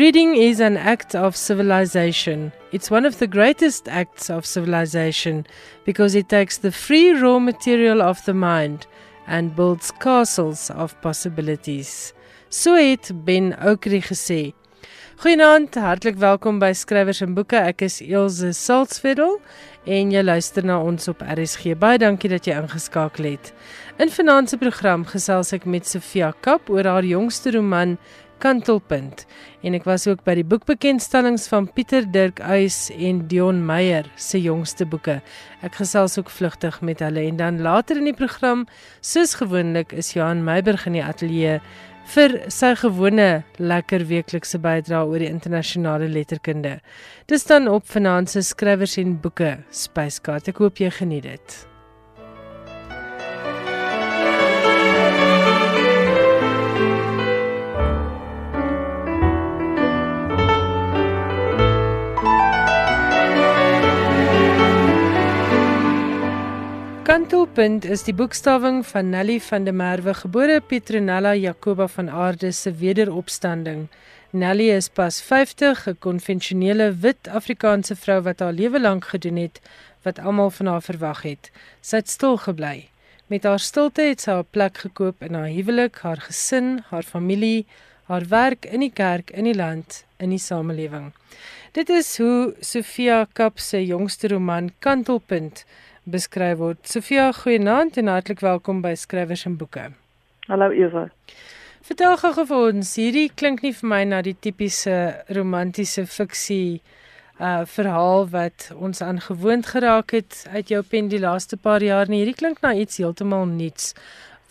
Reading is an act of civilization. It's one of the greatest acts of civilization because it takes the free raw material of the mind and builds castles of possibilities. So het Ben Okri gesê. Goeienaand, hartlik welkom by Skrywers en Boeke. Ek is Elsje Salzveld en jy luister na ons op RSG. Baie dankie dat jy ingeskakel het. In vanaand se program gesels ek met Sofia Kap oor haar jongste roman Kantelpunt en ek was ook by die boekbekendstellings van Pieter Dirk Uys en Dion Meyer se jongste boeke. Ek gesels ook vlugtig met hulle en dan later in die program, soos gewoonlik, is Johan Meiberg in die ateljee vir sy gewone lekker weeklikse bydrae oor die internasionale letterkunde. Dis dan op vanaand se skrywers en boeke spyskaart. Ek hoop jy geniet dit. Kantelpunt is die boekstawing van Nelly van der Merwe gebore Petronella Jacoba van Aarde se wederopstanding. Nelly is pas 50, 'n konvensionele wit Afrikaanse vrou wat haar lewe lank gedoen het wat almal van haar verwag het. Sy het stil gebly. Met haar stilte het sy 'n plek gekoop in haar huwelik, haar gesin, haar familie, haar werk in die kerk, in die land, in die samelewing. Dit is hoe Sofia Kap se jongste roman Kantelpunt beskryf word. Sofia, goeienaand en hartlik welkom by Skrywers en Boeke. Hallo Eva. Vertel gou vir ons, hierdie klink nie vir my na die tipiese romantiese fiksie uh verhaal wat ons aan gewoond geraak het uit jou pen die laaste paar jaar nie. Hierdie klink na iets heeltemal nuuts.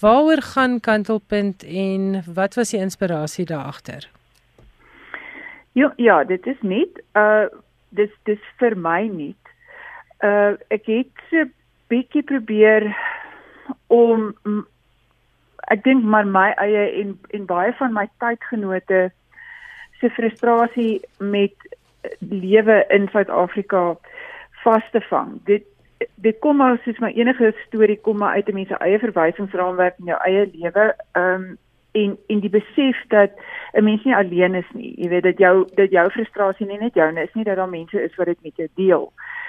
Waaroor gaan Kantelpunt en wat was die inspirasie daar agter? Ja, ja, dit is nie uh dis dis vir my nie uh ek het so bietjie probeer om ek dink maar my eie en en baie van my tydgenote se frustrasie met lewe in Suid-Afrika vas te vang. Dit dit kom maar soos my enige storie kom maar uit 'n mens se eie verwysingsraamwerk in jou eie lewe. Ehm um, en en die besef dat 'n mens nie alleen is nie. Jy weet dat jou dat jou frustrasie nie net joune is nie, dat daar mense is wat dit met jou deel. Ehm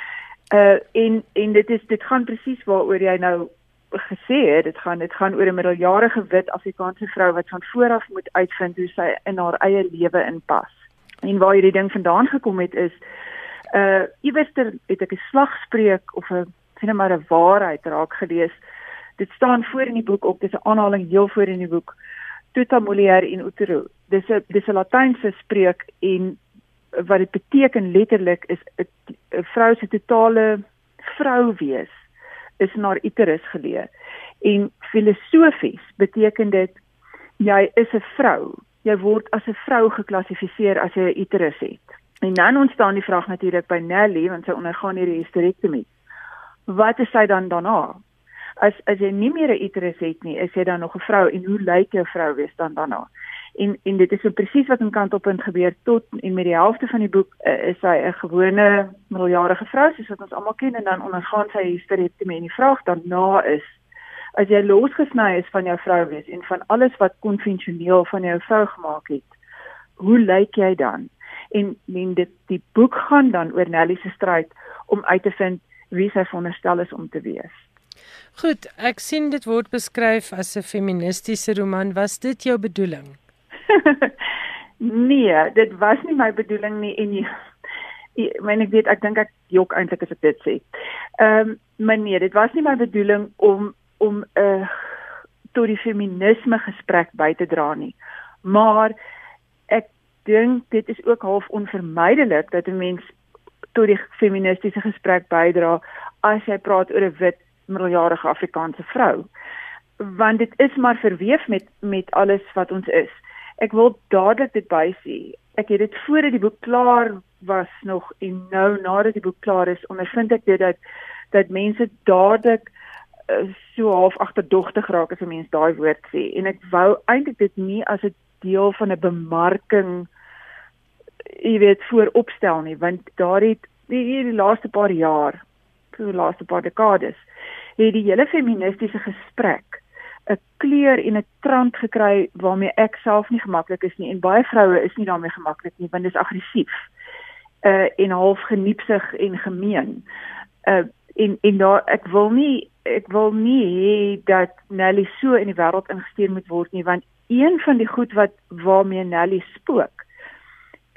Uh en en dit is dit gaan presies waaroor jy nou gesê het, dit gaan dit gaan oor 'n middeljarige wit Afrikaanse vrou wat van vooraf moet uitvind hoe sy in haar eie lewe inpas. En waar hierdie ding vandaan gekom het is uh iewers het ek 'n slagspreuk of 'n sien maar 'n waarheid raak gelees. Dit staan voor in die boek ook, dis 'n aanhaling heel voor in die boek. Tuta mulier in utero. Dis 'n dis 'n Latynse spreuk en wat dit beteken letterlik is 'n vrou se totale vrou wees is na uterus geleë. En filosofies beteken dit jy is 'n vrou. Jy word as 'n vrou geklassifiseer as jy 'n uterus het. En dan ontstaan die vraag natuurlik by Nelly want sy ondergaan hierdie hysterektomie. Wat is sy dan daarna? As as jy nie meer 'n uterus het nie, is jy dan nog 'n vrou en hoe lyk jou vrou wees dan daarna? En en dit is so presies wat in kantelpunt gebeur tot en met die helfte van die boek uh, is sy 'n gewone middeljarige vrou soos wat ons almal ken en dan ondergaan sy hysterektomie en die vraag daarna is as jy losgesny is van jou vrou wees en van alles wat konvensioneel van jou vrou gemaak het hoe lyk jy dan en men dit die boek gaan dan oor Nelly se stryd om uit te vind wie sy veronderstel is om te wees Goed, ek sien dit word beskryf as 'n feministiese roman. Was dit jou bedoeling? nee, dit was nie my bedoeling nie en jy ek meen ek weet ek dink ek jok eintlik as ek dit sê. Ehm um, maar nee, dit was nie my bedoeling om om 'n uh, tot die feminisme gesprek by te dra nie. Maar ek dink dit is ook half onvermydelik dat 'n mens tot die feministiese gesprek bydra as jy praat oor 'n wit middeljarige Afrikaanse vrou. Want dit is maar verweef met met alles wat ons is ek wil dadelik dit bysê. Ek het dit voordat die boek klaar was nog en nou nadat die boek klaar is, ondervind ek dit dat dat mense dadelik uh, so half agterdogtig raak as 'n mens daai woord sê en ek wou eintlik dit nie as 'n deel van 'n bemarking jy weet vooropstel nie want daar het die, die laaste paar jaar, die laaste paar dekades, het die hele feministiese gesprek 'n kleur en 'n trant gekry waarmee ek self nie gemaklik is nie en baie vroue is nie daarmee gemaklik nie want dit is aggressief. Uh en half geniepsig en gemeen. Uh en en daar ek wil nie ek wil nie hê dat Nelly so in die wêreld ingestuur moet word nie want een van die goed wat waarmee Nelly spook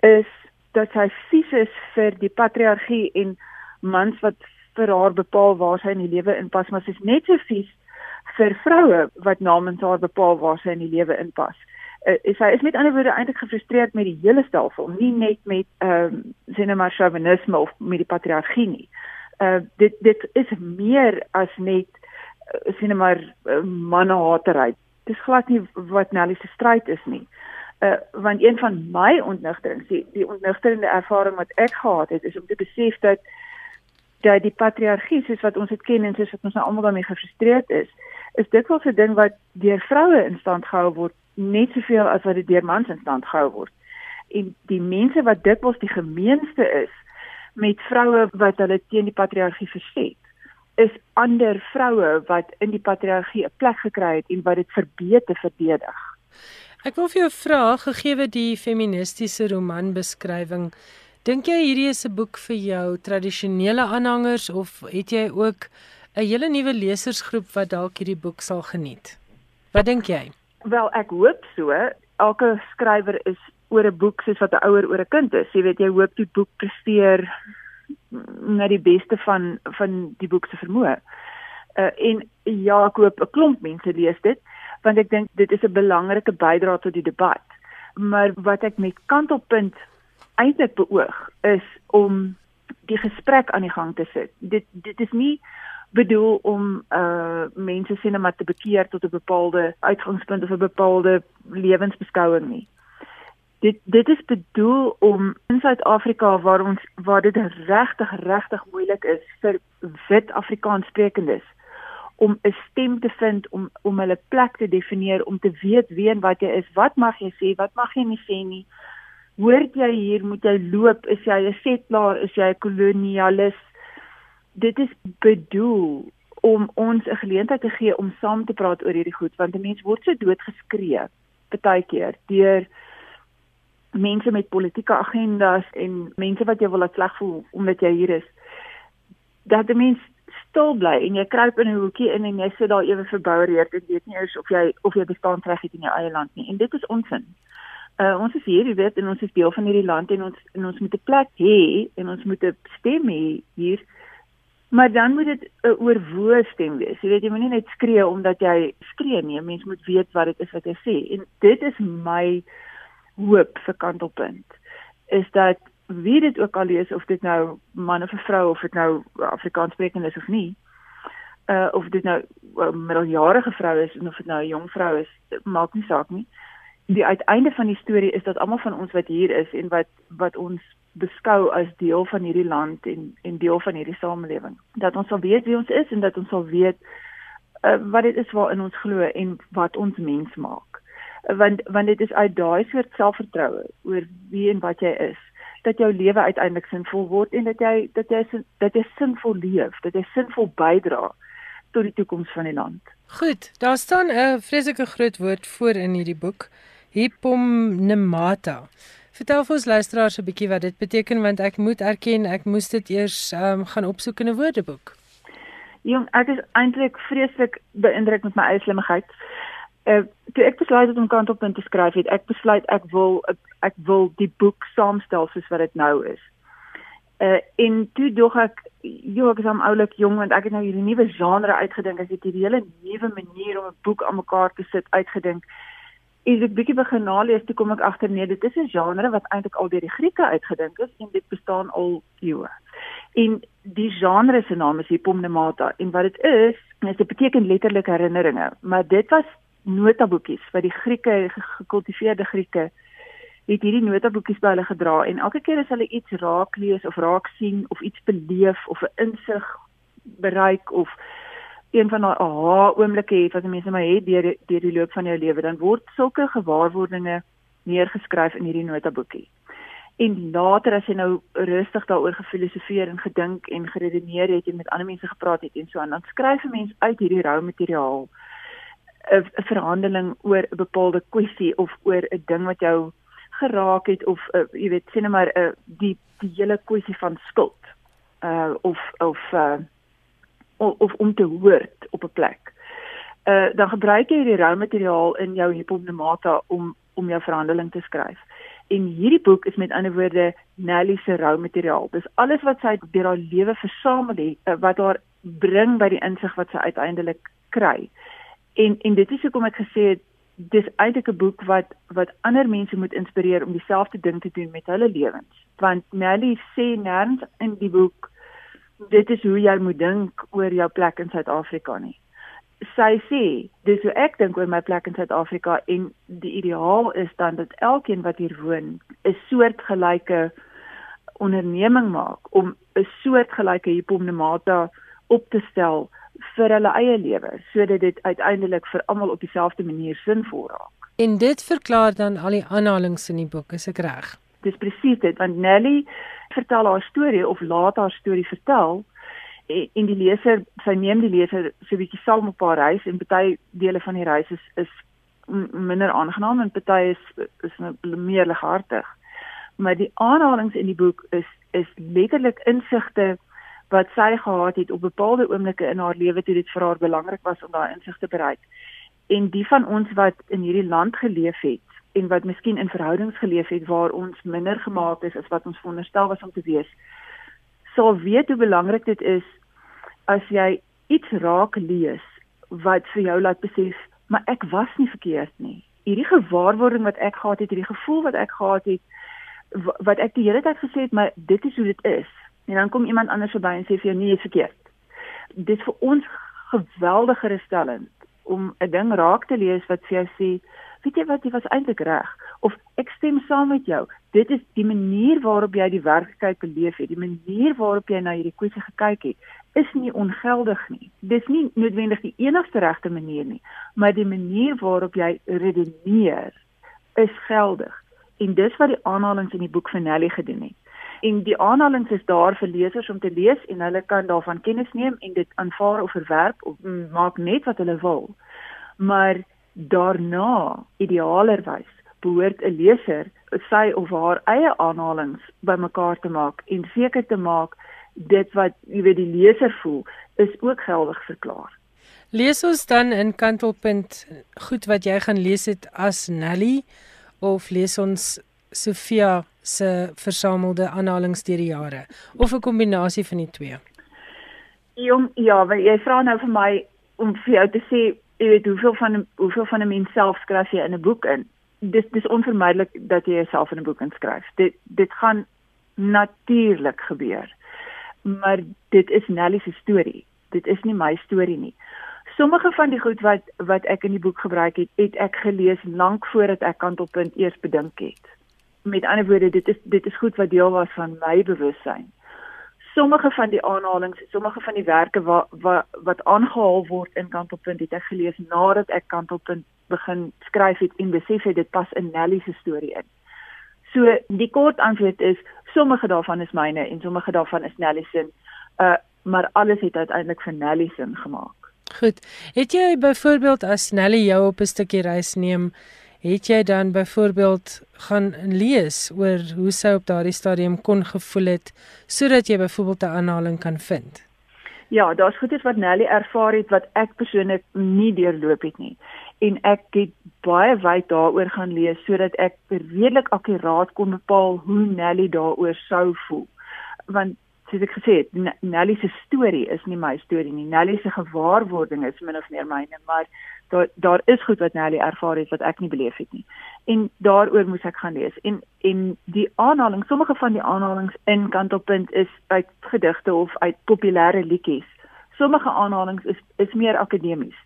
is dat sy vies is vir die patriargie en mans wat vir haar bepaal waar sy in die lewe inpas, maar sy's net so vies vir vroue wat namens haar bepaal waar sy in die lewe inpas. Uh, sy is met ander woorde eintlik gefrustreerd met die hele stelsel, nie net met ehm um, sinne maar chauvinisme of met die patriargie nie. Uh dit dit is meer as net uh, sinne maar uh, mannehatery. Dis glad nie wat Nelly se stryd is nie. Uh uh, want een van my ontnigterings die, die ontnigterende ervaring wat ek gehad het is om te besef dat dat die patriargie soos wat ons dit ken en soos wat ons nou almal daarmee gefrustreerd is is dit wel 'n ding wat deur vroue in stand gehou word net soveel as wat dit deur mans in stand gehou word. En die mense wat dikwels die gemeenste is met vroue wat hulle teen die patriargie verset is ander vroue wat in die patriargie 'n plek gekry het en wat dit verbeter verdedig. Ek wil vir jou vra gegee die feministiese roman beskrywing, dink jy hierdie is 'n boek vir jou tradisionele aanhangers of het jy ook 'n hele nuwe lesersgroep wat dalk hierdie boek sal geniet? Wat dink jy? Wel, ek hoop so. Elke skrywer is oor 'n boek soos wat 'n ouer oor 'n kind is. Jy weet jy hoop die boek presteer na die beste van van die boek se vermoë. Uh, en ja, ek hoop 'n klomp mense lees dit want ek dink dit is 'n belangrike bydrae tot die debat. Maar wat ek met kantelpunt eintlik beoog is om die gesprek aan die gang te sit. Dit dit is nie bedoel om uh mense sien om te bekeer tot 'n bepaalde uitgangspunt of 'n bepaalde lewensbeskouing nie. Dit dit is bedoel om in Suid-Afrika waar ons waar dit regtig regtig moeilik is vir wit Afrikaans sprekendes om 'n stem te vind om om hulle plek te definieer om te weet wie en wat jy is wat mag jy sê wat mag jy nie sê nie hoort jy hier moet jy loop is jy 'n setlaar is jy 'n kolonialis dit is bedoel om ons 'n geleentheid te gee om saam te praat oor hierdie goed want 'n mens word so doodgeskree baie keer deur mense met politieke agendas en mense wat jy wil laat sleg voel omdat jy hier is dat 'n mens stil bly en jy kruip in 'n hoekie in en jy sit daar ewe verboureerd en weet nie eers of jy of jy bestaan reg het in jou eie land nie. En dit is onsin. Uh ons is hier, jy weet, en ons is deel van hierdie land en ons en ons moet 'n plek hê en ons moet 'n stem hê hier. Maar dan moet dit 'n oorwoe stem wees. Jy weet jy moenie net skree omdat jy skree nie. Mens moet weet wat dit is wat jy sê. En dit is my hoop vir kantelpunt is dat wie dit ook al lees of dit nou man of vrou of dit nou Afrikaans sprekend is of nie uh of dit nou 'n middeljarige vrou is of dit nou 'n jong vrou is maak nie saak nie die uiteinde van die storie is dat almal van ons wat hier is en wat wat ons beskou as deel van hierdie land en en deel van hierdie samelewing dat ons sal weet wie ons is en dat ons sal weet uh, wat dit is waarin ons glo en wat ons mens maak want want dit is uit daai soort selfvertroue oor wie en wat jy is dat jou lewe uiteindelik sinvol word en dat jy dat jy dat jy sinvol leef, dat jy sinvol bydra tot die toekoms van die land. Goed, daar staan 'n vreeslike groot woord voor in hierdie boek, hypomnemata. Vertel vir ons luisteraars 'n bietjie wat dit beteken want ek moet erken ek moes dit eers um, gaan opsoek in 'n woordeboek. Jong, ek is eintlik vreeslik beïndruk met my eie slimmigheid uh, toe ek besluit het om kantelpunt te skryf het ek besluit ek wil ek wil die boek saamstel soos wat dit nou is. Uh en toe dog ek joh ek is om oulik jong want ek het nou hierdie nuwe genre uitgedink as ek hierdie hele nuwe manier om 'n boek aan mekaar te sit uitgedink. Is ek bietjie begin nalees toe kom ek agter nee dit is 'n genre wat eintlik al deur die Grieke uitgedink is en dit bestaan al eeue. En die genre se naam is Hypomnemata en wat dit is, dit beteken letterlik herinneringe, maar dit was notaboekies wat die Grieke gekultiveerde Grieke het hierdie notaboekies by hulle gedra en elke keer as hulle iets raak lees of raak sien of iets beleef of 'n insig bereik of een van daai aha oomblikke het wat mense maar het deur deur die loop van jou lewe dan word sulke gewaarwordinge neergeskryf in hierdie notaboekie. En later as jy nou rustig daaroor gefilosofeer en gedink en geredeneer het en met ander mense gepraat het en so aan dan skryf 'n mens uit hierdie rou materiaal 'n verhandeling oor 'n bepaalde kwessie of oor 'n ding wat jou geraak het of uh, jy weet sien maar uh, die die hele kwessie van skuld uh of of uh of, of om te hoort op 'n plek. Uh dan gebruik jy die roumateriaal in jou hypomnemata om om jou verhandeling te skryf. En hierdie boek is met ander woorde Nelly se roumateriaal. Dis alles wat sy deur haar lewe versamel het uh, wat haar bring by die insig wat sy uiteindelik kry. En en dit is hoekom ek gesê het dis eintlik 'n boek wat wat ander mense moet inspireer om dieselfde ding te doen met hulle lewens. Want Nelly sê nêrens in die boek dit is hoe jy moet dink oor jou plek in Suid-Afrika nie. Sy sê, dis hoe ek dink oor my plek in Suid-Afrika en die ideaal is dan dat elkeen wat hier woon 'n soortgelyke onderneming maak om 'n soortgelyke hipomnemata op te stel vir hulle eie lewe sodat dit uiteindelik vir almal op dieselfde manier sinvol raak. En dit verklaar dan al die aanhalinge in die boek, is ek reg? Dis presies dit want Nelly vertel haar storie of laat haar storie vertel en die leser sy neem die leser so 'n bietjie saam op haar reis en baie dele van die reis is is minder aangenaam en baie is is meer lighartig. Maar die aanhalinge in die boek is is letterlik insigte wat sy gehad het op bepaalde oomblikke in haar lewe toe dit vir haar belangrik was om daai insig te bereik. En die van ons wat in hierdie land geleef het en wat miskien in verhoudings geleef het waar ons minder gemaak is as wat ons veronderstel was om te wees, sal weet hoe belangrik dit is as jy iets raak lees wat vir jou laat besef, maar ek was nie verkeerd nie. Hierdie gewaarwording wat ek gehad het, hierdie gevoel wat ek gehad het wat ek die hele tyd gesê het, maar dit is hoe dit is. En dan kom iemand anders verby en sê vir jou nee, jy's verkeerd. Dit vir ons geweldige gerusstellend om 'n ding raak te lees wat vir jou sê weet jy wat jy was eintlik reg. Of ek stem saam met jou. Dit is die manier waarop jy die werklikheid beleef het. Die manier waarop jy na hierdie kwessie gekyk het is nie ongeldig nie. Dis nie noodwendig die enigste regte manier nie maar die manier waarop jy redeneer is geldig. En dis wat die aanhalinge in die boek van Nelly gedoen het. En die aanhalinge is daar vir lesers om te lees en hulle kan daarvan kennis neem en dit aanvaar of verwerp of maak net wat hulle wil. Maar daarna idealerwys behoort 'n leser sy of haar eie aanhalinge bymekaar te maak en seker te maak dit wat jy weet die leser voel is ook geldig verklaar. Lees ons dan in kantelpunt goed wat jy gaan lees het as Nelly of lees ons Sofia se versamelde aanhalinge deur die jare of 'n kombinasie van die twee? Jong, ja, jy vra nou vir my om vir jou te sê jy weet hoeveel van hoeveel van 'n mens self skryf jy in 'n boek in. Dis dis onvermydelik dat jy jouself in 'n boek inskryf. Dit dit gaan natuurlik gebeur. Maar dit is Nelly se storie. Dit is nie my storie nie. Sommige van die goed wat wat ek in die boek gebruik het, het ek gelees lank voordat ek kantelpunt eers bedink het. Met ander woorde, dit is dit is goed wat deel was van my bewussyn sommige van die aanhalinge, sommige van die werke wat wat wat aangehaal word in Kantelpunt het ek gelees nadat ek Kantelpunt begin skryf het en besef het dit pas in Nelly se storie in. So die kort antwoord is sommige daarvan is myne en sommige daarvan is Nelly se. Uh maar alles het uiteindelik vir Nelly se gemaak. Goed. Het jy byvoorbeeld as Nelly jou op 'n stukkie reis neem het jy dan byvoorbeeld gaan lees oor hoe sy op daardie stadium kon gevoel het sodat jy byvoorbeeld 'n aanhaling kan vind? Ja, daar's goedes wat Nelly ervaar het wat ek persoonlik nie deurloop het nie. En ek het baie wyd daaroor gaan lees sodat ek redelik akkuraat kon bepaal hoe Nelly daaroor sou voel. Want soos ek gesê het, Nelly se storie is nie my storie nie. Nelly se gewaarwording is min of meer myne, maar daar daar is goed wat Nelly ervaar het wat ek nie beleef het nie. En daaroor moes ek gaan lees. En en die aanhaling, sommige van die aanhalinge in Kantelpunt is uit gedigte of uit populêre liedjies. Sommige aanhalinge is is meer akademies.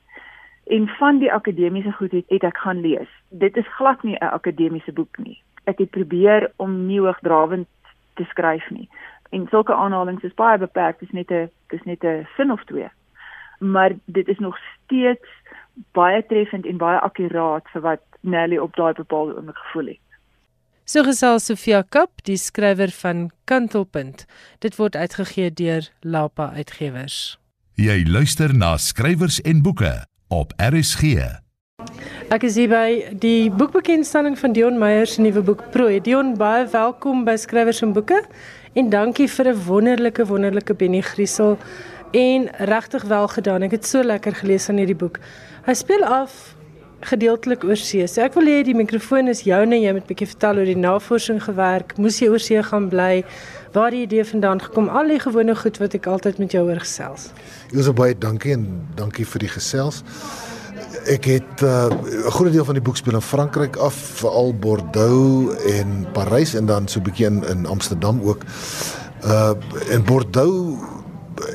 En van die akademiese goed het, het ek gaan lees. Dit is glad nie 'n akademiese boek nie. Ek het probeer om nie hoogdrawend te skryf nie. En sulke aanhalinge is baie beperk, dis net 'n dis net 'n sin of twee. Maar dit is nog steeds baie treffend en baie akkuraat vir wat Nelly op daai bepaalde oomblik gevoel het. So gesels Sofia Kap, die skrywer van Kantelpunt. Dit word uitgegee deur Lapa Uitgewers. Jy luister na skrywers en boeke op RSG. Ek is hier by die boekbekendstelling van Dion Meyer se nuwe boek Prooi. Dion, baie welkom by Skrywers en Boeke en dankie vir 'n wonderlike wonderlike Benny Griesel en regtig wel gedaan. Ek het so lekker gelees aan hierdie boek. Hy speel af gedeeltelik oor see. So ek wil hê die mikrofoon is joune, jy moet 'n bietjie vertel oor die navorsing gewerk. Moes jy oor see gaan bly? Waar die idee vandaan gekom? Al die gewone goed wat ek altyd met jou oor gesels. Jose baie dankie en dankie vir die gesels. Ek het uh, 'n groot deel van die boek speel in Frankryk af, veral Bordeaux en Parys en dan so 'n bietjie in Amsterdam ook. Uh in Bordeaux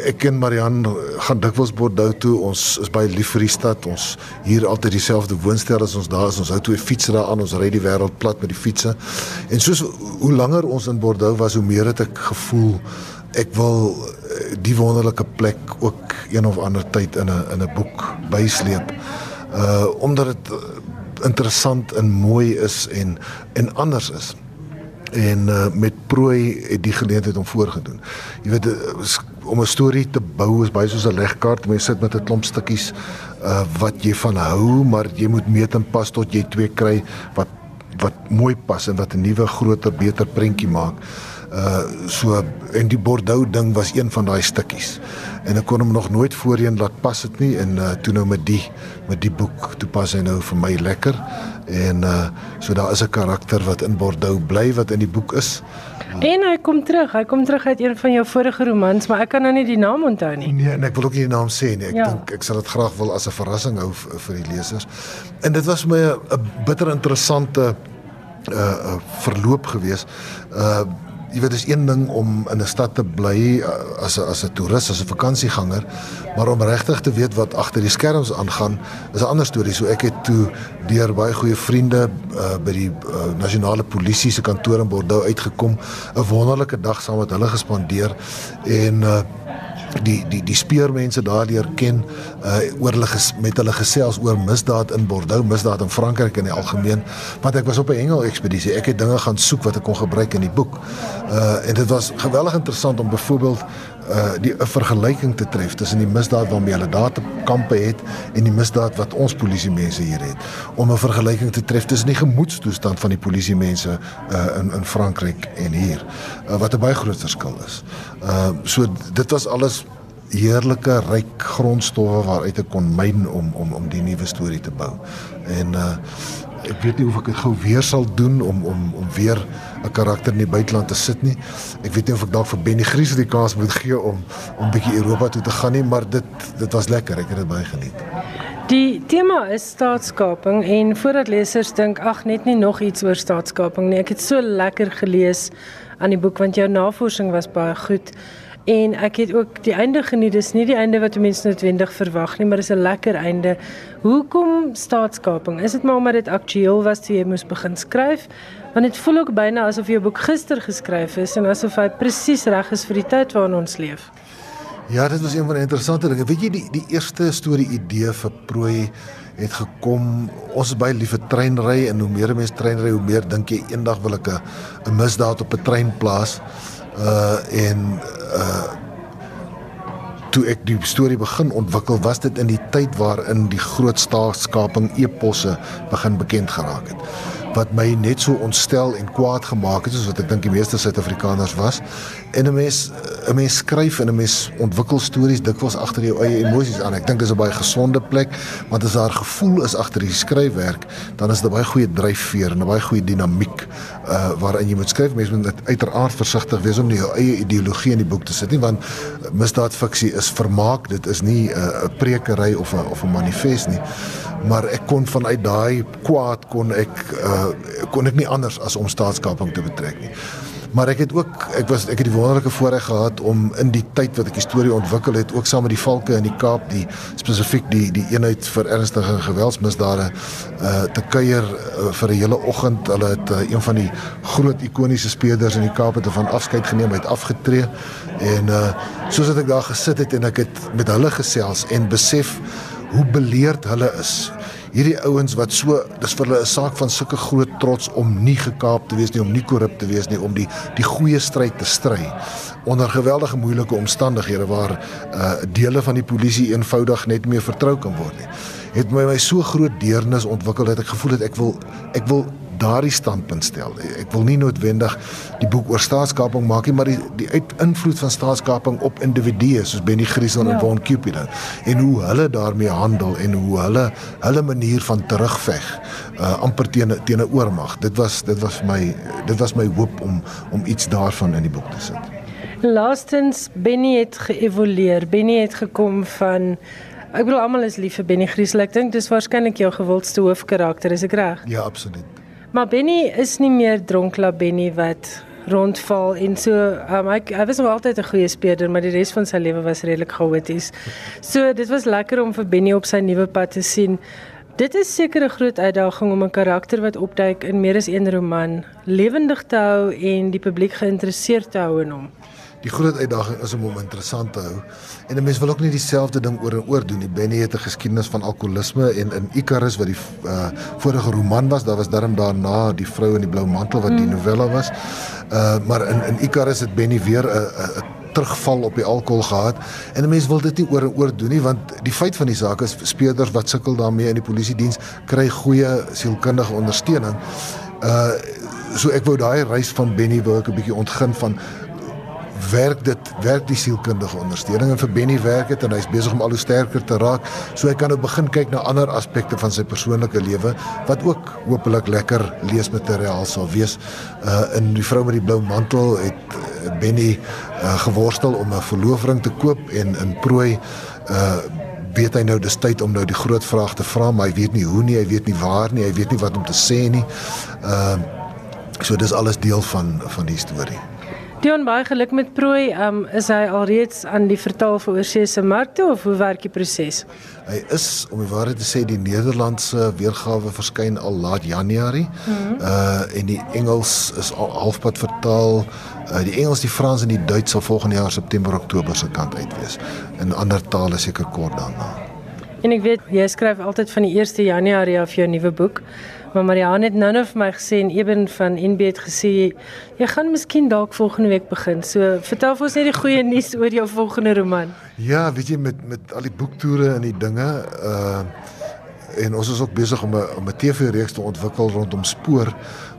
ek en Marian gaan dikwels Bordeaux toe. Ons is baie lief vir die stad. Ons hier altyd dieselfde woonstel as ons daar is. Ons hou twee fietsse daar aan. Ons ry die wêreld plat met die fietsse. En soos hoe langer ons in Bordeaux was, hoe meer het ek gevoel ek wil die wonderlike plek ook een of ander tyd in 'n in 'n boek bysleep uh omdat dit uh, interessant en mooi is en en anders is. En uh met prooi het die geleentheid om voorgedoen. Jy weet om 'n storie te bou is baie soos 'n legkaart. Jy sit met 'n klomp stukkies uh wat jy van hou, maar jy moet meet en pas tot jy twee kry wat wat mooi pas en wat 'n nuwe groter beter prentjie maak. Uh so en die Bordeaux ding was een van daai stukkies en ek kon hom nog nooit voorheen laat pas dit nie en uh, toe nou met die met die boek toe pas hy nou vir my lekker en uh, so daar is 'n karakter wat in Bordeaux bly wat in die boek is En hy kom terug. Hy kom terug uit een van jou vorige romans, maar ek kan nou nie die naam onthou nie. Nee, en ek wil ook nie die naam sê nie. Ek ja. dink ek sal dit graag wil as 'n verrassing hou vir die lesers. En dit was my 'n bitter interessante uh verloop gewees. Uh jy weet dis een ding om in 'n stad te bly uh, as 'n as 'n toerist, as 'n vakansieganger, maar om regtig te weet wat agter die skerms aangaan, is 'n ander storie. So ek het toe deur baie goeie vriende uh, by die uh, nasionale polisie se kantoor in Bordeaux uitgekom, 'n wonderlike dag saam met hulle gespandeer en uh, die die die speurmense daardeur ken uh oor hulle ges, met hulle gesels oor misdaad in Bordeaux, misdaad in Frankryk in die algemeen, want ek was op 'n hengel ekspedisie. Ek het dinge gaan soek wat ek kon gebruik in die boek. Uh en dit was geweldig interessant om byvoorbeeld uh die 'n vergelyking te tref tussen die misdaad waarmee hulle daar te kampe het en die misdaad wat ons polisie mense hier het om 'n vergelyking te tref tussen die gemoedstoestand van die polisie mense uh in in Frankryk en hier uh, wat 'n baie groot verskil is. Uh so dit was alles heerlike ryk grondstowwe waaruit ek kon myn om om om die nuwe storie te bou. En uh ek weet nie of ek dit gou weer sal doen om om om weer 'n karakter in die buiteland te sit nie. Ek weet nie of ek dalk vir Benny Griese die kans moet gee om om bietjie Europa toe te gaan nie, maar dit dit was lekker. Ek het dit baie geniet. Die tema is staatskaping en voordat lesers dink ag net nie nog iets oor staatskaping nie. Ek het so lekker gelees aan die boek want jou navorsing was baie goed. En ek het ook die einde geniet. Dis nie die einde wat mense noodwendig verwag nie, maar dis 'n lekker einde. Hoekom staatskaping? Is dit maar omdat dit aktueel was toe jy moes begin skryf? Want dit voel ook byna asof jou boek gister geskryf is en asof hy presies reg is vir die tyd waarin ons leef. Ja, dit was een van die interessante dinge. Weet jy die die eerste storie idee vir prooi het gekom. Ons is baie lief vir treinry en hoe meer mense treinry, hoe meer dink jy eendag wil ek 'n misdaad op 'n trein plaas uh en uh toe ek die storie begin ontwikkel was dit in die tyd waarin die groot staatskaping eposse begin bekend geraak het wat my net so ontstel en kwaad gemaak het soos wat ek dink die meeste Suid-Afrikaners was. En 'n mens 'n mens skryf en 'n mens ontwikkel stories dikwels agter jou eie emosies aan. Ek dink dis 'n baie gesonde plek, want as daar gevoel is agter die skryfwerk, dan is dit 'n baie goeie dryfveer en 'n baie goeie dinamiek uh waarin jy moet skryf. Mense moet uiteraard versigtig wees om nie jou eie ideologie in die boek te sit nie, want misdaadfiksie is vermaak. Dit is nie 'n uh, prekery of 'n of 'n manifest nie maar ek kon vanuit daai kwaad kon ek uh, kon ek nie anders as om staatskaping te betrek nie. Maar ek het ook ek was ek het die wonderlike voorreg gehad om in die tyd wat ek die storie ontwikkel het ook saam met die valke in die Kaap die spesifiek die die eenheid vir ernstige geweldsmisdade uh te kuier uh, vir 'n hele oggend. Hulle het uh, een van die groot ikoniese speurders in die Kaap het van afskeid geneem, het afgetree en uh soos ek daar gesit het en ek het met hulle gesels en besef hoe beleerd hulle is. Hierdie ouens wat so dis vir hulle 'n saak van sulke groot trots om nie gekaap te wees nie, om nie korrup te wees nie, om die die goeie stryd te stry onder geweldige moeilike omstandighede waar uh dele van die polisie eenvoudig net meer vertrou kan word nie. het my my so groot deernis ontwikkel dat ek gevoel het ek wil ek wil daardie standpunt stel. Ek wil nie noodwendig die boek oor staatskaping maak nie, maar die die invloed van staatskaping op individue soos Benny Griesel ja. en Von Cupid en hoe hulle daarmee handel en hoe hulle hulle manier van terugveg uh amper teen teen 'n oormag. Dit was dit was my dit was my hoop om om iets daarvan in die boek te sit. Laastens Benny het geëvolueer. Benny het gekom van Ek bedoel almal is lief vir Benny Griesel. Ek dink dis waarskynlik jou gewildste hoofkarakter, is ek reg? Ja, absoluut. Maar Benny is nie meer dronkla Benny wat rondval en so um, hy hy was nog altyd 'n goeie speler maar die res van sy lewe was redelik chaoties. So dit was lekker om vir Benny op sy nuwe pad te sien. Dit is seker 'n groot uitdaging om 'n karakter wat opduik in meer as een roman lewendig te hou en die publiek geïnteresseerd te hou in hom die groot uitdaging is om hom interessant te hou. En 'n mens wil ook nie dieselfde ding oor en oor doen nie. Benny het 'n geskiedenis van alkoholisme en in Icarus wat die uh, vorige roman was, daar was darm daarna die vrou in die blou mantel wat die mm. novella was. Uh maar in in Icarus het Benny weer 'n 'n terugval op die alkohol gehad en 'n mens wil dit nie oor en oor doen nie want die feit van die saak is speurders wat sukkel daarmee in die polisie diens kry goeie sielkundige ondersteuning. Uh so ek wou daai reis van Benny wou ek 'n bietjie ontgin van werk dit werk die sielkundige ondersteuning en vir Benny werk dit en hy's besig om al hoe sterker te raak. So hy kan nou begin kyk na ander aspekte van sy persoonlike lewe wat ook hopelik lekker leesmateriaal sal wees. Uh in die vrou met die blou mantel het uh, Benny uh, geworstel om 'n verloofring te koop en in prooi uh weet hy nou dis tyd om nou die groot vraag te vra maar hy weet nie hoe nie hy weet nie waar nie hy weet nie wat om te sê nie. Uh so dis alles deel van van die storie Dion baie geluk met prooi. Um is hy alreeds aan die vertaal vir oorseese markte of hoe werk die proses? Hy is om die waarheid te sê die Nederlandse weergawe verskyn al laat Januarie. Mm -hmm. Uh en die Engels is al halfpad vertaal. Uh die Engels, die Frans en die Duits sal volgende jaar September Oktober se kant uit wees. In ander tale seker kort daarna. En ek weet jy skryf altyd van die 1 Januarie af jou nuwe boek. Maar Marianne het nou-nou vir my gesê en Eben van NB het gesê jy gaan miskien dalk volgende week begin. So vertel vir ons net die goeie nuus oor jou volgende roman. Ja, weet jy met met al die boektoere en die dinge uh en ons is ook besig om 'n om 'n TV-reeks te ontwikkel rondom spoor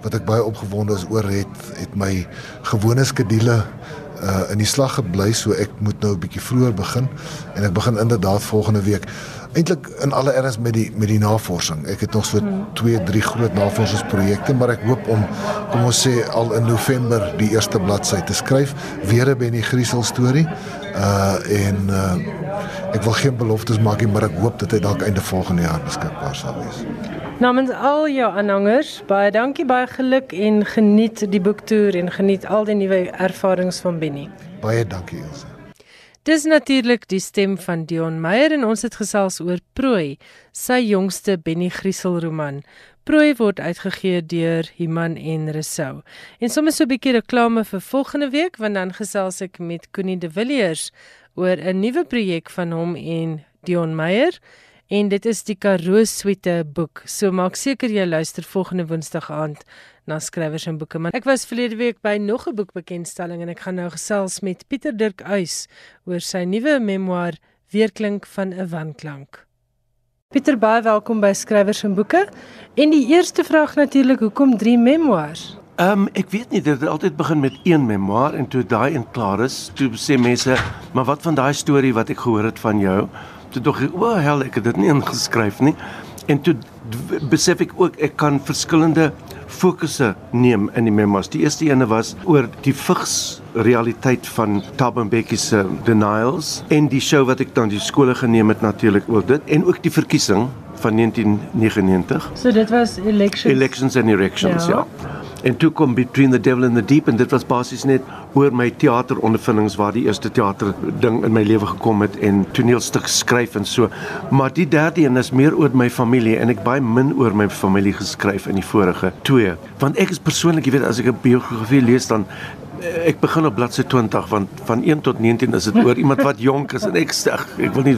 wat ek baie opgewonde is oor het het my gewone skedules uh in die slag gebly so ek moet nou 'n bietjie vroeër begin en ek begin inderdaad volgende week eintlik in alle erns met die met die navorsing. Ek het nog so 2, 3 groot navorsingsprojekte, maar ek hoop om kom ons sê al in November die eerste bladsy te skryf, weer 'n Benny Griesel storie. Uh en uh ek wil geen beloftes maak nie, maar ek hoop dat hy dalk einde volgende jaar beskikbaar sal wees. Namens al jou aanhangers, baie dankie, baie geluk en geniet die boektoer en geniet al die nuwe ervarings van Benny. Baie dankie Elsə. Dis natuurlik die stem van Dion Meyer en ons het gesels oor Prooi, sy jongste Benny Griesel roman. Prooi word uitgegee deur Iman en Resou. En sommer so 'n bietjie reklame vir volgende week want dan gesels ek met Connie De Villiers oor 'n nuwe projek van hom en Dion Meyer en dit is die Karoo Suite boek. So maak seker jy luister volgende Woensdag aand na skrywers en boeke. Maar ek was verlede week by nog 'n boekbekendstelling en ek gaan nou gesels met Pieter Dirk Uys oor sy nuwe memoir Weerklink van 'n wanklank. Pieter, baie welkom by Skrywers en Boeke. En die eerste vraag natuurlik, hoekom 3 memoirs? Ehm um, ek weet nie dit het altyd begin met een memoir en toe daai een klaar is, toe sê mense, "Maar wat van daai storie wat ek gehoor het van jou?" Toe dog ek, "O, hel, ek het dit nie ingeskryf nie." En toe besef ek ook ek kan verskillende fokusse neem in die memos. Die eerste ene was oor die vigs realiteit van Thabo Mbeki se denials en die show wat ek dan die skole geneem het natuurlik ook dit en ook die verkiesing van 1999. So dit was elections. Elections and erections, ja. ja en toe kom between the devil and the deep en dit was basies net oor my teaterondervindings waar die eerste teater ding in my lewe gekom het en toneelstuk skryf en so. Maar die derde een is meer oor my familie en ek baie min oor my familie geskryf in die vorige twee. Want ek is persoonlik jy weet as ek 'n biografie lees dan eh, ek begin op bladsy 20 want van 1 tot 19 is dit oor iemand wat jonk is en ek sê ek wil nie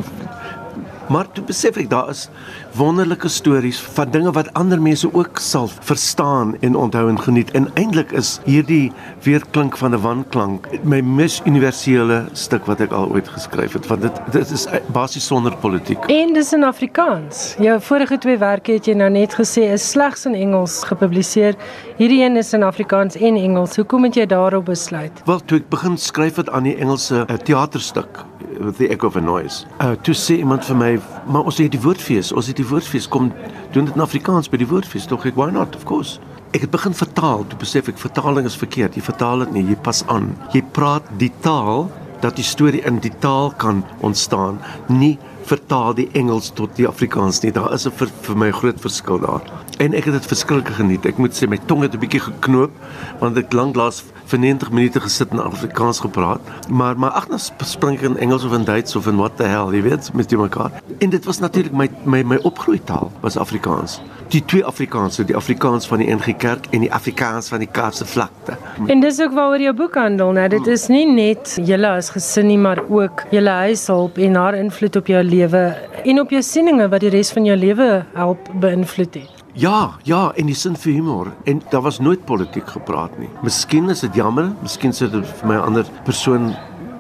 Maar toe besef ek daar is wonderlike stories van dinge wat ander mense ook sal verstaan en onthou en geniet. En eintlik is hierdie weerklink van 'n wanklank my mees universele stuk wat ek al ooit geskryf het, want dit dit is basies sonder politiek. En dis in Afrikaans. Jou vorige twee werke het jy nou net gesê is slegs in Engels gepubliseer. Hierdie een is in Afrikaans en Engels. Hoekom het jy daarop besluit? Wel, toe ek begin skryf het aan die Engelse uh, teaterstuk with the echo of a noise. Uh toe sê iemand vir my, maar ons het die woordfees, ons het die woordfees kom doen dit in Afrikaans by die woordfees. Tog ek why not? Of course. Ek het begin vertaal, toe besef ek vertaling is verkeerd. Jy vertaal dit nie, jy pas aan. Jy praat die taal dat die storie in die taal kan ontstaan, nie vertaal die Engels tot die Afrikaans nie. Daar is 'n vir, vir my groot verskil daar. En ek het dit verskriklik geniet. Ek moet sê my tong het 'n bietjie geknoop want ek lanklaas vir 90 minute gesit en Afrikaans gepraat. Maar maar ag, nou spring ek in Engels of in Duits of in what the hell, jy weet, met die mekaar. En dit was natuurlik my my my opgroeitaal was Afrikaans. Die twee Afrikaanse, die Afrikaans van die NG Kerk en die Afrikaans van die Kaapse vlakte. En dis ook waaroor jou boek handel, né? Dit is nie net julle as gesin nie, maar ook julle huishulp en haar invloed op jou lewe en op jou sieninge wat die res van jou lewe help beïnvloed het. Ja, ja, en die sin vir humor en daar was nooit politiek gepraat nie. Miskien is dit jammer, miskien sit dit vir my 'n ander persoon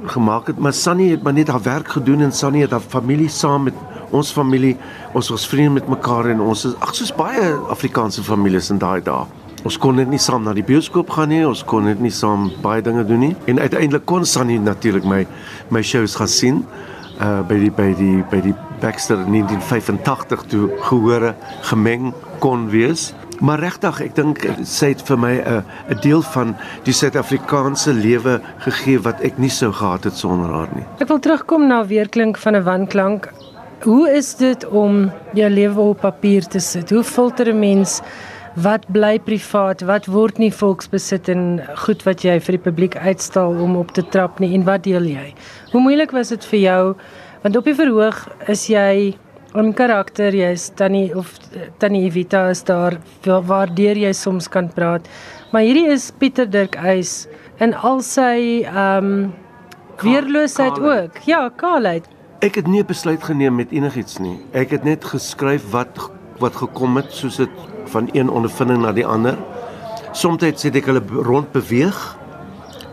gemaak het, maar Sunny het maar net haar werk gedoen en Sunny het haar familie saam met ons familie, ons was vriende met mekaar en ons is ag soos baie Afrikaanse families in daai dae. Ons kon net nie saam na die bioskoop gaan nie, ons kon net nie saam baie dinge doen nie. En uiteindelik kon Sunny natuurlik my my shows gaan sien uh by die by die by die Baxter 1985 toe gehore gemeng kon wees. Maar regtig, ek dink sy het vir my 'n 'n deel van die Suid-Afrikaanse lewe gegee wat ek nie sou gehad het sonder haar nie. Ek wil terugkom na weerklink van 'n wanklank. Hoe is dit om jou lewe op papier te sit? Hoe filter 'n mens wat bly privaat, wat word nie volksbesit en goed wat jy vir die publiek uitstal om op te trap nie en wat deel jy? Hoe moeilik was dit vir jou want op die verhoog is jy 'n karakter, jy's tannie of tannie Evita is daar waardeur jy soms kan praat. Maar hierdie is Pieter Dirk Eis in al sy ehm um, weerloosheid ook. Ja, kaalheid. Ek het nie 'n besluit geneem met enigiets nie. Ek het net geskryf wat wat gekom het soos dit van een ondervinding na die ander. Somstyds het ek hulle rond beweeg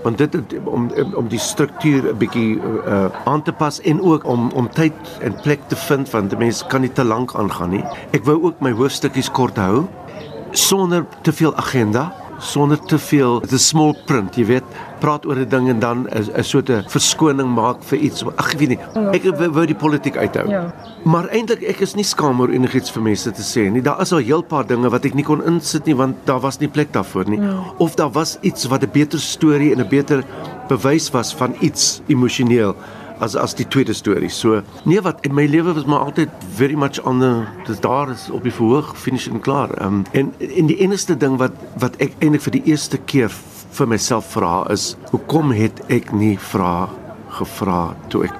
want dit om om die struktuur 'n bietjie uh, aan te pas en ook om om tyd en plek te vind want mense kan nie te lank aangaan nie. Ek wou ook my hoofstukkies kort hou sonder te veel agenda sonder te veel the small print jy weet praat oor 'n ding en dan 'n soort 'n verskoning maak vir iets ag ek weet nie ek wou die politiek uithou ja. maar eintlik ek is nie skaam oor enigiets vir mense te sê nie daar is al heel paar dinge wat ek nie kon insit nie want daar was nie plek daarvoor nie ja. of daar was iets wat 'n beter storie en 'n beter bewys was van iets emosioneel as as die tweede storie. So nee wat in my lewe was maar altyd very much on the dis daar is op die verhoog finish en klaar. Um, en en die enigste ding wat wat ek eintlik vir die eerste keer vir myself vra is hoekom het ek nie vra gevra toe ek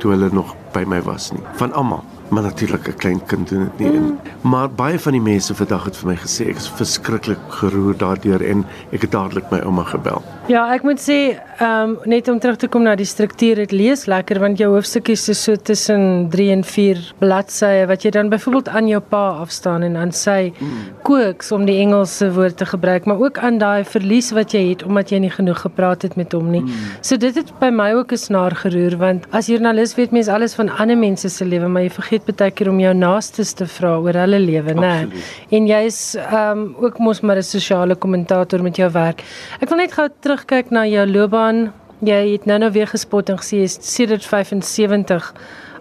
toe hulle nog by my was nie van almal maar natuurlik 'n klein kind doen dit nie. Mm. Maar baie van die mense vandag het vir my gesê ek is verskriklik geroer daardeur en ek het dadelik my ouma gebel. Ja, ek moet sê, ehm um, net om terug te kom na die struktuur, dit lees lekker want jou hoofstukkies is so tussen 3 en 4 bladsye wat jy dan byvoorbeeld aan jou pa afstaan en aan sy kooks om die Engelse woord te gebruik, maar ook aan daai verlies wat jy het omdat jy nie genoeg gepraat het met hom nie. Mm. So dit het by my ook 'n snaar geroer want as joernalis weet mens alles van ander mense se lewe, maar jy vergeet vergeet baie keer om jou naastes te vra oor hulle lewe, né? En jy's ehm um, ook mos maar 'n sosiale kommentator met jou werk. Ek wil net gou terugkyk na jou loopbaan. Jy het nou-nou weer gespot en gesê jy's sedert 75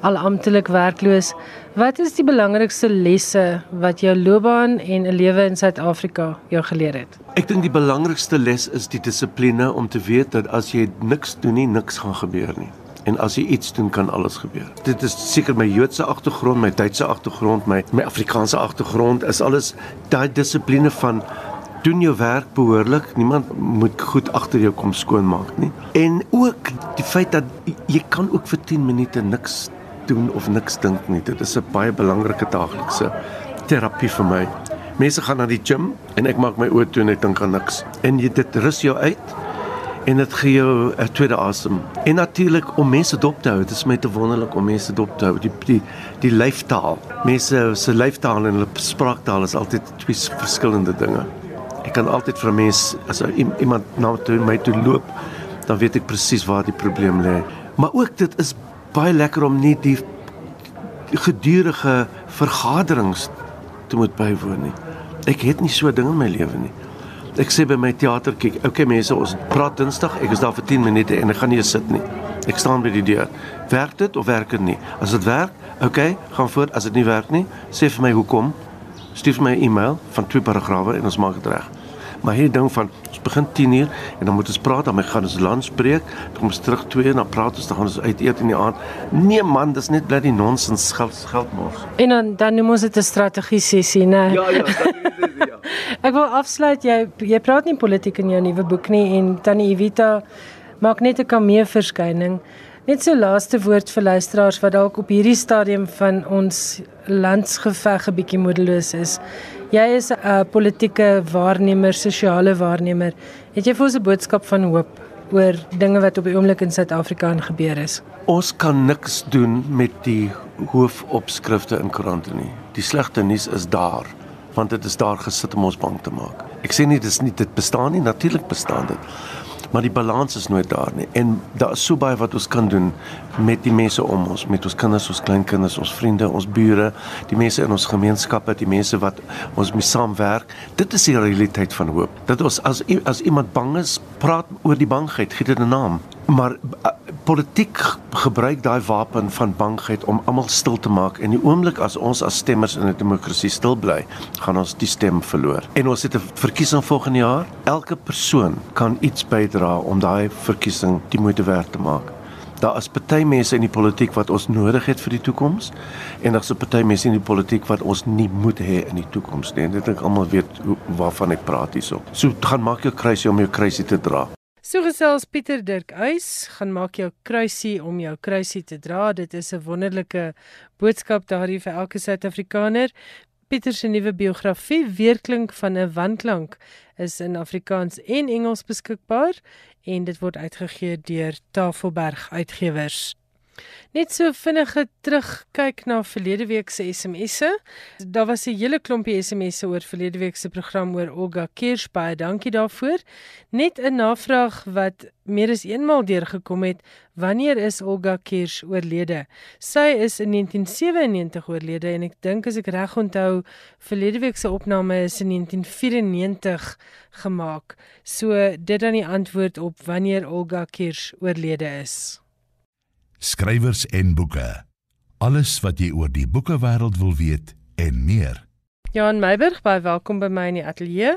al amptelik werkloos. Wat is die belangrikste lesse wat jou loopbaan en 'n lewe in Suid-Afrika jou geleer het? Ek dink die belangrikste les is die dissipline om te weet dat as jy niks doen nie, niks gaan gebeur nie en as jy iets doen kan alles gebeur. Dit is seker my Joodse agtergrond, my Duitse agtergrond, my my Afrikaanse agtergrond is alles daai dissipline van doen jou werk behoorlik. Niemand moet goed agter jou kom skoonmaak nie. En ook die feit dat jy kan ook vir 10 minute niks doen of niks dink nie. Dit is 'n baie belangrike daaglikse terapie vir my. Mense gaan na die gim en ek maak my oë toe en ek dink aan niks. En jy dit rus jou uit en dit gee jou 'n tweede asem. En natuurlik om mense dop te hou. Dit is my te wonderlik om mense dop te hou. Die die die lyftaal. Mense se lyftaal en hulle spraaktaal is altyd twee verskillende dinge. Ek kan altyd vir 'n mens as iemand na toe my toe loop, dan weet ek presies waar die probleem lê. Maar ook dit is baie lekker om nie die gedurende vergaderings te moet bywoon nie. Ek het nie so ding in my lewe nie. Ek sê by my teater kyk, okay mense, ons praat Dinsdag, ek is daar vir 10 minute en ek gaan nie sit nie. Ek staan by die deur. Werk dit of werk dit nie? As dit werk, okay, gaan voort. As dit nie werk nie, sê vir my hoekom. Stuur vir my 'n e-mail van twee paragrawe en ons maak dit reg. Maar hierdie ding van ons begin 10uur en dan moet ons praat, dan gaan ons lunch breek, dan kom ons terug 2 en dan praat ons, dan gaan ons uit eet in die aand. Nee man, dis net bly die nonsens geld geld mors. En dan dan noem ons dit 'n strategie sessie, né? Ja, ja, strategie sessie, ja. Ek wil afsluit jy jy praat nie politiek in jou nuwe boek nie en Tannie Evita maak net 'n kamee verskyning. Net so laaste woord vir luisteraars wat dalk op hierdie stadium van ons landsgeveg 'n bietjie moedeloos is. Jy is 'n uh, politieke waarnemer, sosiale waarnemer. Het jy vir ons 'n boodskap van hoop oor dinge wat op die oomblik in Suid-Afrika gebeur is? Ons kan niks doen met die hoofopskrifte in koerante nie. Die slegte nuus is daar, want dit is daar gesit om ons bang te maak. Ek sê nie dis nie dit bestaan nie, natuurlik bestaan dit maar die balans is nooit daar nie. En daar is so baie wat ons kan doen met die mense om ons, met ons kinders, ons kleinkinders, ons vriende, ons bure, die mense in ons gemeenskappe, die mense wat ons mee saamwerk. Dit is die realiteit van hoop. Dat ons as as iemand bang is, praat oor die bangheid, gee dit 'n naam maar uh, politiek gebruik daai wapen van bangheid om almal stil te maak en die oomblik as ons as stemmers in 'n demokrasie stil bly, gaan ons die stem verloor. En ons het 'n verkiesing volgende jaar. Elke persoon kan iets bydra om daai verkiesing die moeite werd te maak. Daar is party mense in die politiek wat ons nodig het vir die toekoms en daar's 'n party mense in die politiek wat ons nie moet hê in die toekoms nie. En dit ek almal weet hoe, waarvan ek praat hierso. So gaan maak jou kruisie om jou kruisie te dra. So gesels Pieter Dirk Uys, gaan maak jou kruisie om jou kruisie te dra. Dit is 'n wonderlike boodskap daardie vir elke Suid-Afrikaner. Pieter se nuwe biografie, Weerklink van 'n wanklank, is in Afrikaans en Engels beskikbaar en dit word uitgegee deur Tafelberg Uitgewers. Net so vinnige terugkyk na verlede week se SMS'e. Daar was 'n hele klompie SMS'e oor verlede week se program oor Olga Kirsch. Baie dankie daarvoor. Net 'n navraag wat meer as eenmaal deurgekom het, wanneer is Olga Kirsch oorlede? Sy is in 1997 oorlede en ek dink as ek reg onthou, verlede week se opname is in 1994 gemaak. So dit dan die antwoord op wanneer Olga Kirsch oorlede is skrywers en boeke. Alles wat jy oor die boekewêreld wil weet en meer. Jan Meiburg, baie welkom by my in die ateljee.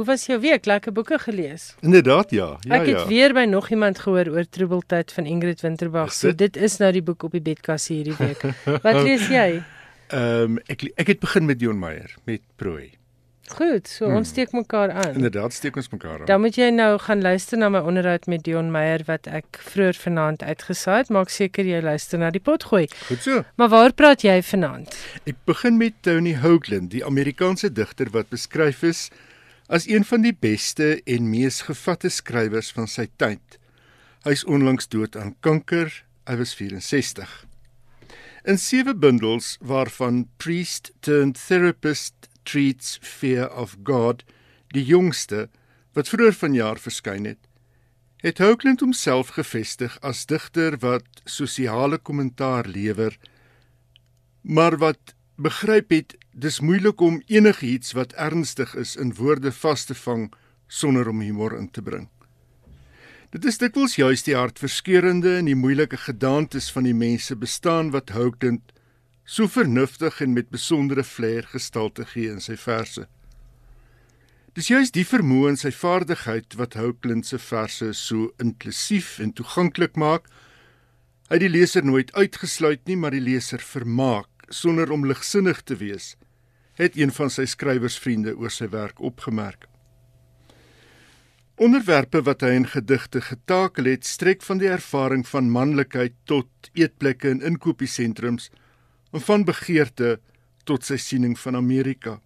Hoe was jou week? Lekker boeke gelees? Inderdaad, ja. Ja, Ek het ja. weer by nog iemand gehoor oor Troebeltyd van Ingrid Winterbag. So dit is nou die boek op die bedkas hierdie week. Wat lees jy? Ehm um, ek ek het begin met Dion Meyer met Prooi. Goed, so hmm. ons steek mekaar aan. Inderdaad, steek ons mekaar aan. Dan moet jy nou gaan luister na my onderhoud met Dion Meyer wat ek vroeër vanaand uitgesaai het. Maak seker jy luister na die pot gooi. Goed so. Maar waar praat jy vanaand? Ek begin met Tony Hoagland, die Amerikaanse digter wat beskryf is as een van die beste en mees gevatte skrywers van sy tyd. Hy is onlangs dood aan kanker. Hy was 64. In sewe bundels waarvan Priest turned Therapist Treats Fear of God, die jongste wat vroeër vanjaar verskyn het, het Hoagland homself gevestig as digter wat sosiale kommentaar lewer, maar wat begryp het dis moeilik om enigiets wat ernstig is in woorde vas te vang sonder om humor in te bring. Dit is dikwels juis die hartverskeurende en die moeilike gedaantes van die mense bestaan wat Hoagland so vernuftig en met besondere flair gestalte gee in sy verse. Dis juist die vermoë en sy vaardigheid wat Hoagland se verse so inklusief en toeganklik maak. Hy die leser nooit uitgesluit nie, maar die leser vermaak sonder om ligsinnig te wees, het een van sy skrywersvriende oor sy werk opgemerk. Onderwerpe wat hy in gedigte getakel het, strek van die ervaring van manlikheid tot eetplekke en inkopiesentrums en van begeerte tot sy siening van Amerika.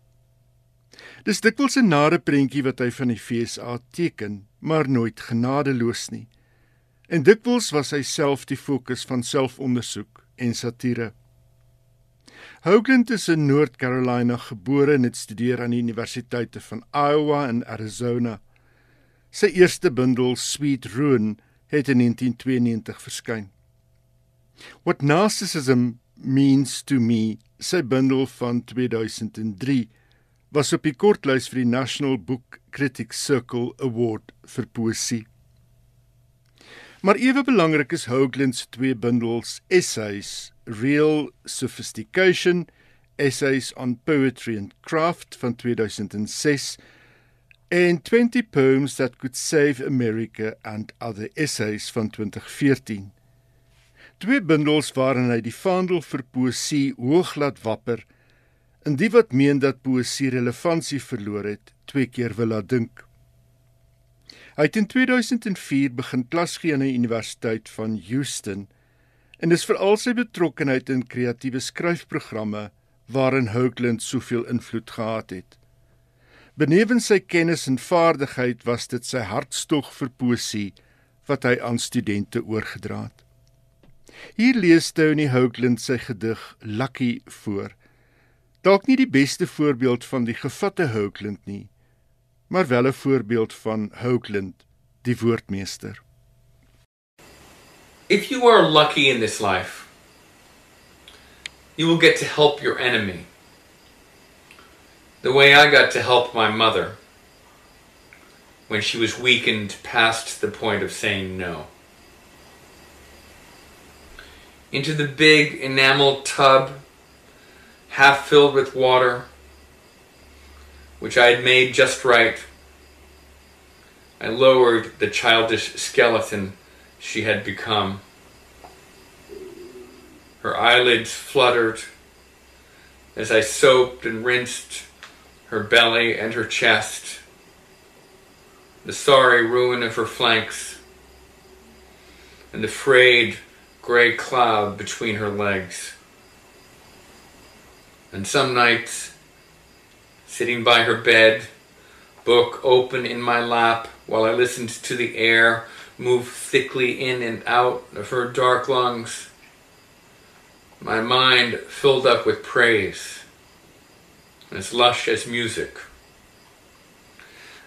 Dis dikwels 'n nare prentjie wat hy van die FSA teken, maar nooit genadeloos nie. En dikwels was hy self die fokus van selfondersoek en satire. Hoagland is in North Carolina gebore en het studeer aan die universiteite van Iowa en Arizona. Sy eerste bundel, Sweet Ruin, het in 1992 verskyn. What Narcissism Means to Me, sy bundel van 2003, was op die kortlys vir die National Book Critics Circle Award vir poesie. Maar ewe belangrik is Hoagland se twee bundels essays, Real Sophistication, Essays on Poetry and Craft van 2006 en 20 Poems That Could Save America and Other Essays van 2014. Twee bundels waarin hy die vaandel vir poësie hoog laat wapper en die wat meen dat poësie relevantie verloor het, twee keer wil laat dink. Hy het in 2004 begin klas gee aan die Universiteit van Houston en dis veral sy betrokkeheid in kreatiewe skryfprogramme waarin Hoagland soveel invloed gehad het. Benewens sy kennis en vaardigheid was dit sy hartstog vir poesie wat hy aan studente oorgedra het. Hier lees Tony Hoagland sy gedig Lucky voor. Dalk nie die beste voorbeeld van die gevatte Hoagland nie, maar wel 'n voorbeeld van Hoagland, die woordmeester. If you are lucky in this life, you will get to help your enemy. the way I got to help my mother when she was weakened past the point of saying no. Into the big enamel tub, half filled with water, which I had made just right, I lowered the childish skeleton she had become. Her eyelids fluttered as I soaped and rinsed her belly and her chest, the sorry ruin of her flanks, and the frayed gray cloud between her legs. And some nights, sitting by her bed, book open in my lap, while I listened to the air move thickly in and out of her dark lungs, my mind filled up with praise as lush as music.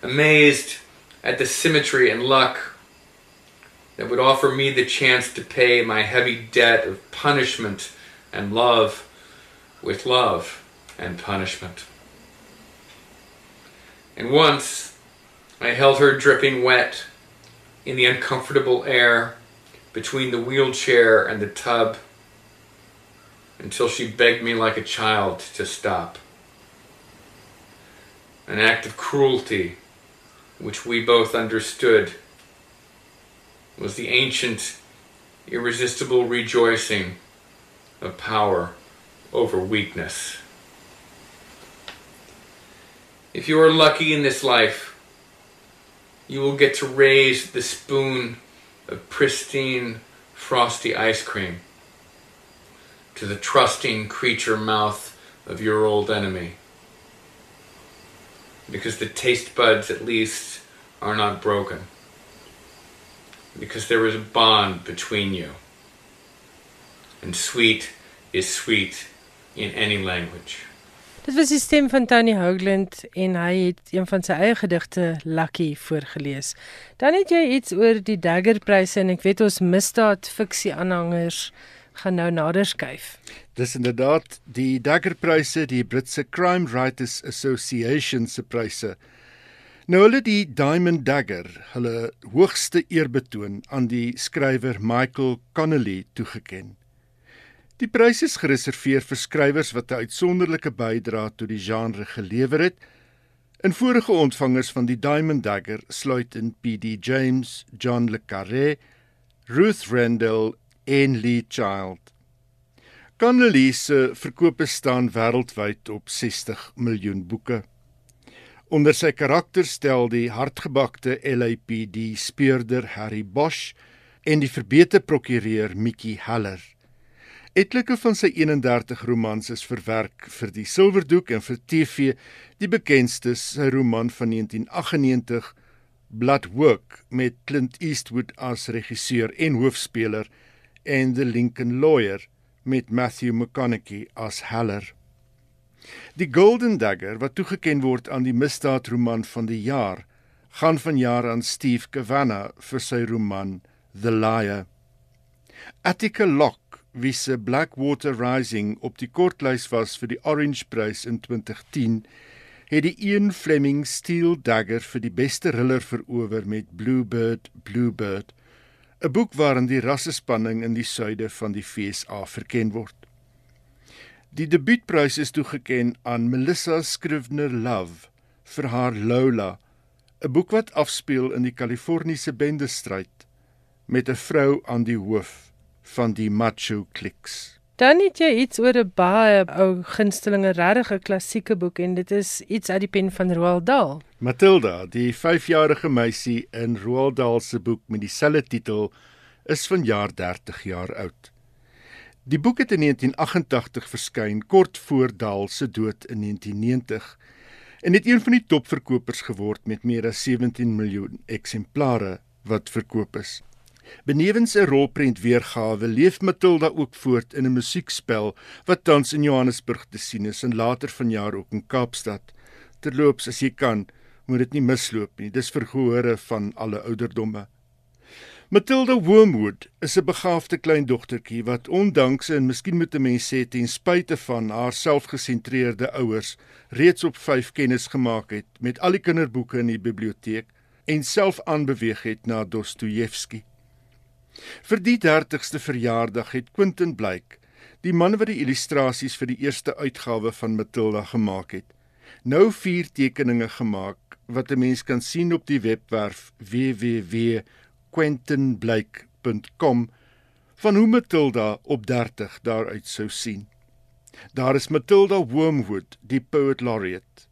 Amazed at the symmetry and luck that would offer me the chance to pay my heavy debt of punishment and love with love and punishment. And once I held her dripping wet in the uncomfortable air between the wheelchair and the tub until she begged me like a child to stop an act of cruelty which we both understood was the ancient, irresistible rejoicing of power over weakness. If you are lucky in this life, you will get to raise the spoon of pristine, frosty ice cream to the trusting creature mouth of your old enemy because the taste buds, at least, are not broken. Because there is a bond between you. And sweet is sweet in any language. Dit was die stem van Tony Hoagland en hy het een van sy eie gedigte Lucky voorgeles. Dan het jy iets oor die Daggerpryse en ek weet ons misdaad fiksie aanhangers gaan nou nader skuif. Dis inderdaad die Daggerpryse, die Britse Crime Writers Association se pryse. Nou hulle die Diamond Dagger, hulle hoogste eerbetoon aan die skrywer Michael Connelly toegeken. Die prys is gereserveer vir skrywers wat 'n uitsonderlike bydrae tot die genre gelewer het. En vorige ontvangers van die Diamond Dagger sluit in PD James, John le Carré, Ruth Rendell en Lee Child. Connelly se verkope staan wêreldwyd op 60 miljoen boeke. Onder sy karakter stel die hartgebakte LAPD speurder Harry Bosch en die verbete prokureur Mickey Haller. Etlike van sy 31 romans is verwerk vir die Silwerdoek en vir TV, die bekendste sy roman van 1998 Bloodwork met Clint Eastwood as regisseur en hoofspeler en The Lincoln Lawyer met Matthew McConaughey as Heller. Die Golden Dagger wat toegeken word aan die misdaadroman van die jaar, gaan vanjaar aan Steve Cavanagh vir sy roman The Liar. Attica Locke, wie se Blackwater Rising op die kortlys was vir die Orange Prys in 2010, het die Ian Fleming Steel Dagger vir die beste thriller verower met Bluebird Bluebird, 'n boek waarin die rassespanning in die suide van die FSA verken word. Die debuutprys is toegekend aan Melissa Scrivener Love vir haar Lola, 'n boek wat afspeel in die Kaliforniese bendestryd met 'n vrou aan die hoof van die macho kliks. Dan het jy iets oor 'n baie ou gunstelinge regtig 'n klassieke boek en dit is iets uit die pen van Roald Dahl. Matilda, die 5-jarige meisie in Roald Dahl se boek met dieselfde titel, is vanjaar 30 jaar oud. Die boek het in 1988 verskyn kort voor Dahl se dood in 1990 en het een van die topverkopers geword met meer as 17 miljoen eksemplare wat verkoop is. Benewens 'n rolprent weergawe, leef Matilda ook voort in 'n musiekspel wat tans in Johannesburg te sien is en later vanjaar ook in Kaapstad. Terloops, as jy kan, moet dit nie misloop nie. Dis vir gehore van alle ouderdomme. Matilda Wormwood is 'n begaafde kleindogtertjie wat ondanks en miskien moet 'n mens sê ten spyte van haar selfgesentreerde ouers reeds op 5 kennis gemaak het met al die kinderboeke in die biblioteek en self aanbeweeg het na Dostojewski. Vir die 30ste verjaardag het Quentin Blyk, die man wat die illustrasies vir die eerste uitgawe van Matilda gemaak het, nou vier tekeninge gemaak wat 'n mens kan sien op die webwerf www.quentinblyk.com van hoe Matilda op 30 daaruit sou sien. Daar is Matilda Wormwood, die poet laureate.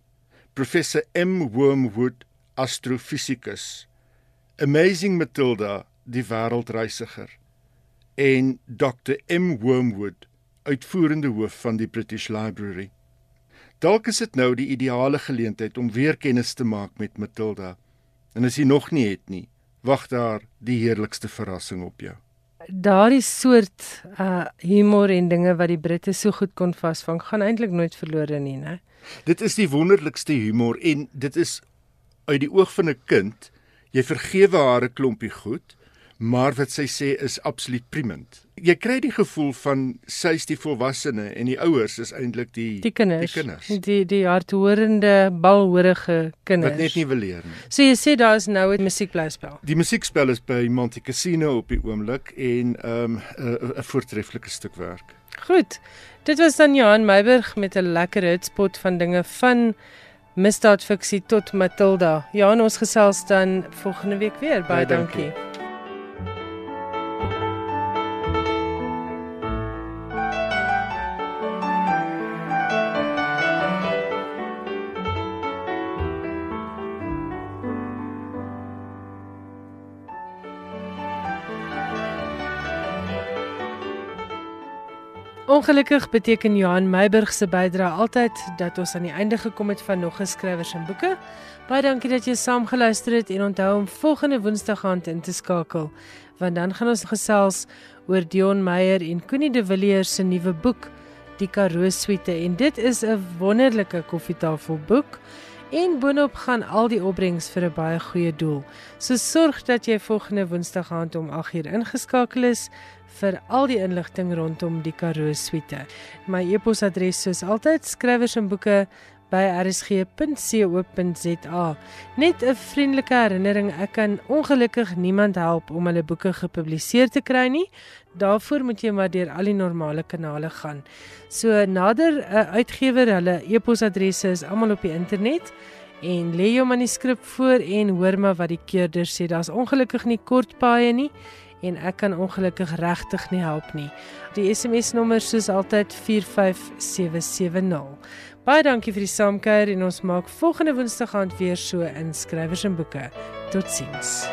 Professor M Wormwood, astrofisikus. Amazing Matilda, die wêreldreisiger en Dr M Wormwood uitvoerende hoof van die British Library. Dalk is dit nou die ideale geleentheid om weer kennis te maak met Matilda. En as jy nog nie het nie, wag daar die heerlikste verrassing op jou. Daardie soort uh humor en dinge wat die Britte so goed kon vasvang, gaan eintlik nooit verlore nie, né? Dit is die wonderlikste humor en dit is uit die oog van 'n kind. Jy vergewe haar 'n klompie goed maar wat sy sê is absoluut primend. Jy kry die gevoel van sy's die volwassene en die ouers is eintlik die die kinders. Die kinders. Die die harthorende, balhorige kinders. Wat net nie wil leer nie. So jy sê daar is nou 'n musiekblyspel. Die musiekspel is by Monte Cassino op die oomblik en ehm, 'n um, voortreffelike stuk werk. Goed. Dit was dan Johan Meiburg met 'n lekker hitspot van dinge van misdaadfiksie tot Matilda. Ja, ons gesels dan volgende week weer. Baie, Baie dankie. dankie. Ongelukkig beteken Johan Meiburg se bydrae altyd dat ons aan die einde gekom het van nog geskrywers en boeke. Baie dankie dat jy saam geluister het en onthou om volgende Woensdag aand in te skakel, want dan gaan ons gesels oor Dion Meyer en Connie de Villiers se nuwe boek, Die Karoo Suite en dit is 'n wonderlike koffietafelboek. En boonop gaan al die opbrengs vir 'n baie goeie doel. So sorg dat jy volgende Woensdag aand om 8uur ingeskakel is vir al die inligting rondom die Karoo Suite. My e-posadres soos altyd skrywers en boeke by rsg.co.za. Net 'n vriendelike herinnering, ek kan ongelukkig niemand help om hulle boeke gepubliseer te kry nie. Daarvoor moet jy maar deur al die normale kanale gaan. So nader 'n uitgewer, hulle e-posadresse is almal op die internet en lê jou manuskrip voor en hoor maar wat die keurder sê. Daar's ongelukkig nie kort paaie nie en ek kan ongelukkig regtig nie help nie. Die SMS nommer soos altyd 45770. Baie dankie vir die saamkuier en ons maak volgende Woensdag aand weer so in skrywers en boeke. Totsiens.